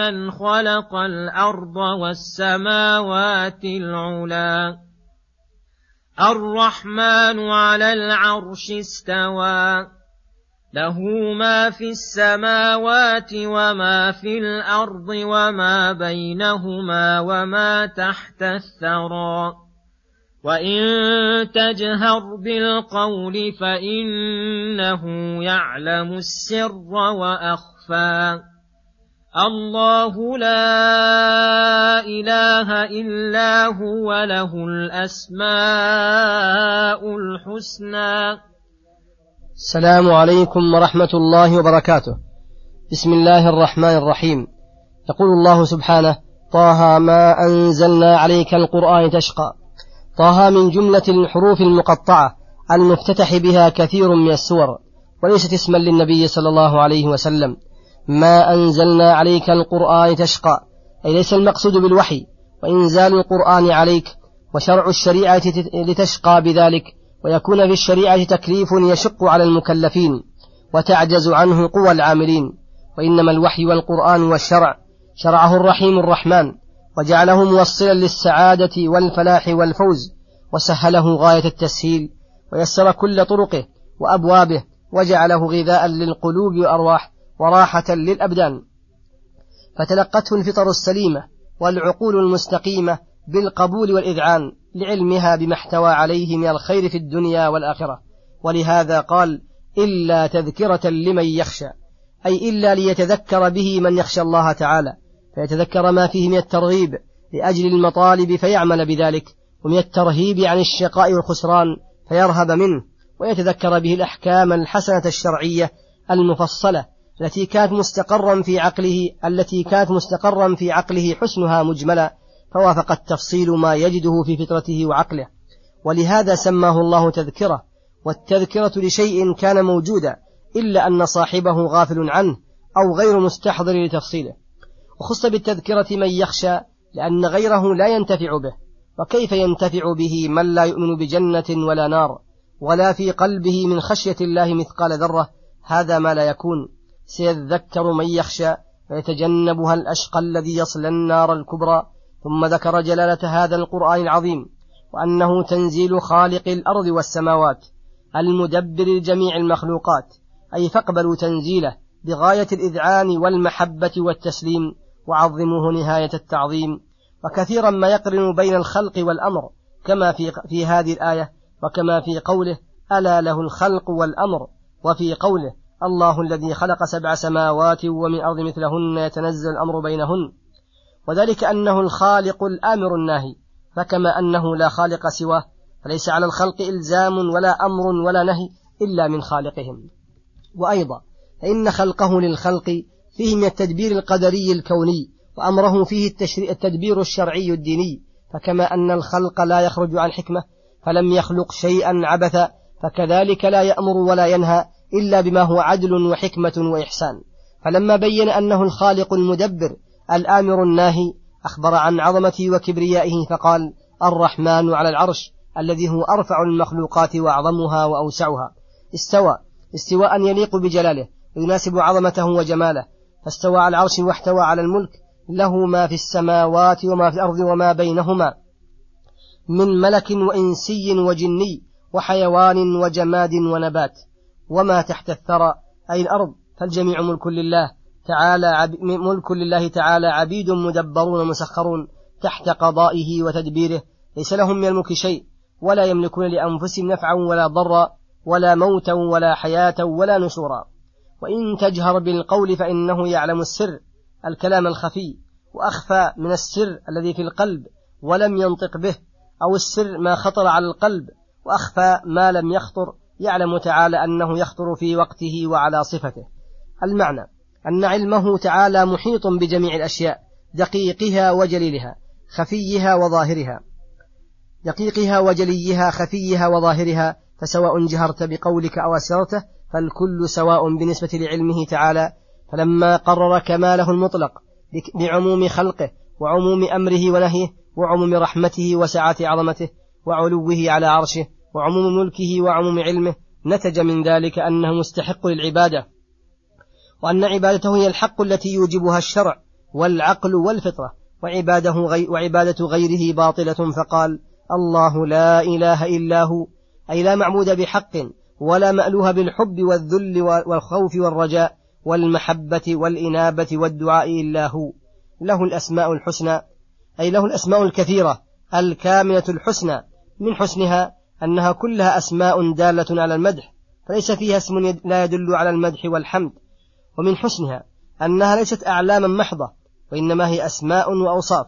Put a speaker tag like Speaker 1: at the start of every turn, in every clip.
Speaker 1: ممن خلق الأرض والسماوات العلى الرحمن على العرش استوى. له ما في السماوات وما في الأرض وما بينهما وما تحت الثرى. وإن تجهر بالقول فإنه يعلم السر وأخفى. الله لا إله إلا هو له الأسماء الحسنى.
Speaker 2: السلام عليكم ورحمة الله وبركاته. بسم الله الرحمن الرحيم. يقول الله سبحانه طه ما أنزلنا عليك القرآن تشقى. طه من جملة الحروف المقطعة المفتتح بها كثير من السور وليست اسما للنبي صلى الله عليه وسلم. ما أنزلنا عليك القرآن تشقى. أي ليس المقصود بالوحي وإنزال القرآن عليك وشرع الشريعة لتشقى بذلك ويكون في الشريعة تكليف يشق على المكلفين وتعجز عنه قوى العاملين. وإنما الوحي والقرآن والشرع شرعه الرحيم الرحمن وجعله موصلا للسعادة والفلاح والفوز وسهله غاية التسهيل ويسر كل طرقه وأبوابه وجعله غذاء للقلوب والأرواح وراحة للأبدان. فتلقته الفطر السليمة والعقول المستقيمة بالقبول والإذعان لعلمها بما احتوى عليه من الخير في الدنيا والآخرة. ولهذا قال إلا تذكرة لمن يخشى. أي إلا ليتذكر به من يخشى الله تعالى. فيتذكر ما فيه من الترغيب لأجل المطالب فيعمل بذلك. ومن الترهيب عن الشقاء والخسران فيرهب منه. ويتذكر به الأحكام الحسنة الشرعية المفصلة التي كانت مستقرا في عقله التي كانت مستقرا في عقله حسنها مجملا فوافق التفصيل ما يجده في فطرته وعقله. ولهذا سماه الله تذكرة والتذكرة لشيء كان موجودا إلا أن صاحبه غافل عنه أو غير مستحضر لتفصيله. وخص بالتذكرة من يخشى لأن غيره لا ينتفع به. وكيف ينتفع به من لا يؤمن بجنة ولا نار ولا في قلبه من خشية الله مثقال ذرة؟ هذا ما لا يكون. سيذكر من يخشى ويتجنبها الأشقى الذي يصل النار الكبرى. ثم ذكر جلالة هذا القرآن العظيم وأنه تنزيل خالق الأرض والسماوات المدبر لجميع المخلوقات. أي فاقبلوا تنزيله بغاية الإذعان والمحبة والتسليم وعظموه نهاية التعظيم. وكثيرا ما يقرن بين الخلق والأمر كما في, في هذه الآية وكما في قوله ألا له الخلق والأمر. وفي قوله الله الذي خلق سبع سماوات ومن أرض مثلهن يتنزل الأمر بينهن. وذلك أنه الخالق الآمر الناهي. فكما أنه لا خالق سواه فليس على الخلق إلزام ولا أمر ولا نهي إلا من خالقهم. وأيضا فإن خلقه للخلق فيه من التدبير القدري الكوني وأمره فيه التدبير الشرعي الديني. فكما أن الخلق لا يخرج عن حكمة فلم يخلق شيئا عبثا فكذلك لا يأمر ولا ينهى. إلا بما هو عدل وحكمة وإحسان. فلما بين أنه الخالق المدبر الآمر الناهي أخبر عن عظمته وكبريائه فقال الرحمن على العرش الذي هو أرفع المخلوقات وأعظمها وأوسعها. استوى استواء يليق بجلاله ويناسب عظمته وجماله. فاستوى على العرش واحتوى على الملك له ما في السماوات وما في الأرض وما بينهما. من ملك وإنسي وجني وحيوان وجماد ونبات. وما تحت الثرى أي الأرض. فالجميع ملك لله تعالى عب... ملك لله تعالى عبيد مدبرون مسخرون تحت قضائه وتدبيره. ليس لهم من الملك شيء ولا يملكون لأنفسهم نفعا ولا ضرا ولا موتا ولا حياة ولا نشورا. وإن تجهر بالقول فإنه يعلم السر الكلام الخفي وأخفى من السر الذي في القلب ولم ينطق به أو السر ما خطر على القلب وأخفى ما لم يخطر. يعلم تعالى أنه يخطر في وقته وعلى صفته. المعنى أن علمه تعالى محيط بجميع الأشياء دقيقها وجليلها خفيها وظاهرها. دقيقها وجليها خفيها وظاهرها فسواء جهرت بقولك أو أسررته فالكل سواء بالنسبة لعلمه تعالى. فلما قرر كماله المطلق بعموم خلقه وعموم أمره ونهيه وعموم رحمته وسعة عظمته وعلوه على عرشه وعموم ملكه وعموم علمه نتج من ذلك أنه مستحق للعبادة وأن عبادته هي الحق التي يوجبها الشرع والعقل والفطرة وعباده غي وعبادة غيره باطلة فقال الله لا إله إلا هو أي لا معبود بحق ولا مألوه بالحب والذل والخوف والرجاء والمحبة والإنابة والدعاء إلا هو. له الأسماء الحسنى أي له الأسماء الكثيرة الكاملة الحسنى من حسنها أنها كلها أسماء دالة على المدح فليس فيها اسم لا يدل على المدح والحمد. ومن حسنها أنها ليست أعلاما محضة وإنما هي أسماء وأوصاف.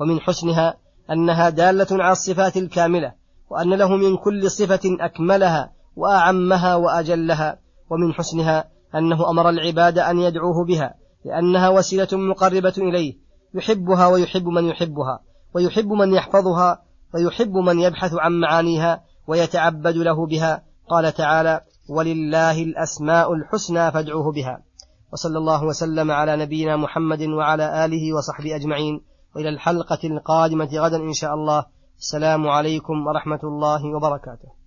Speaker 2: ومن حسنها أنها دالة على الصفات الكاملة وأن له من كل صفة أكملها وأعمها وأجلها. ومن حسنها أنه أمر العباد أن يدعوه بها لأنها وسيلة مقربة إليه. يحبها ويحب من يحبها ويحب من يحفظها ويحب من يبحث عن معانيها ويتعبد له بها. قال تعالى ولله الأسماء الحسنى فادعوه بها. وصلى الله وسلم على نبينا محمد وعلى آله وصحبه أجمعين. وإلى الحلقة القادمة غدا إن شاء الله. السلام عليكم ورحمة الله وبركاته.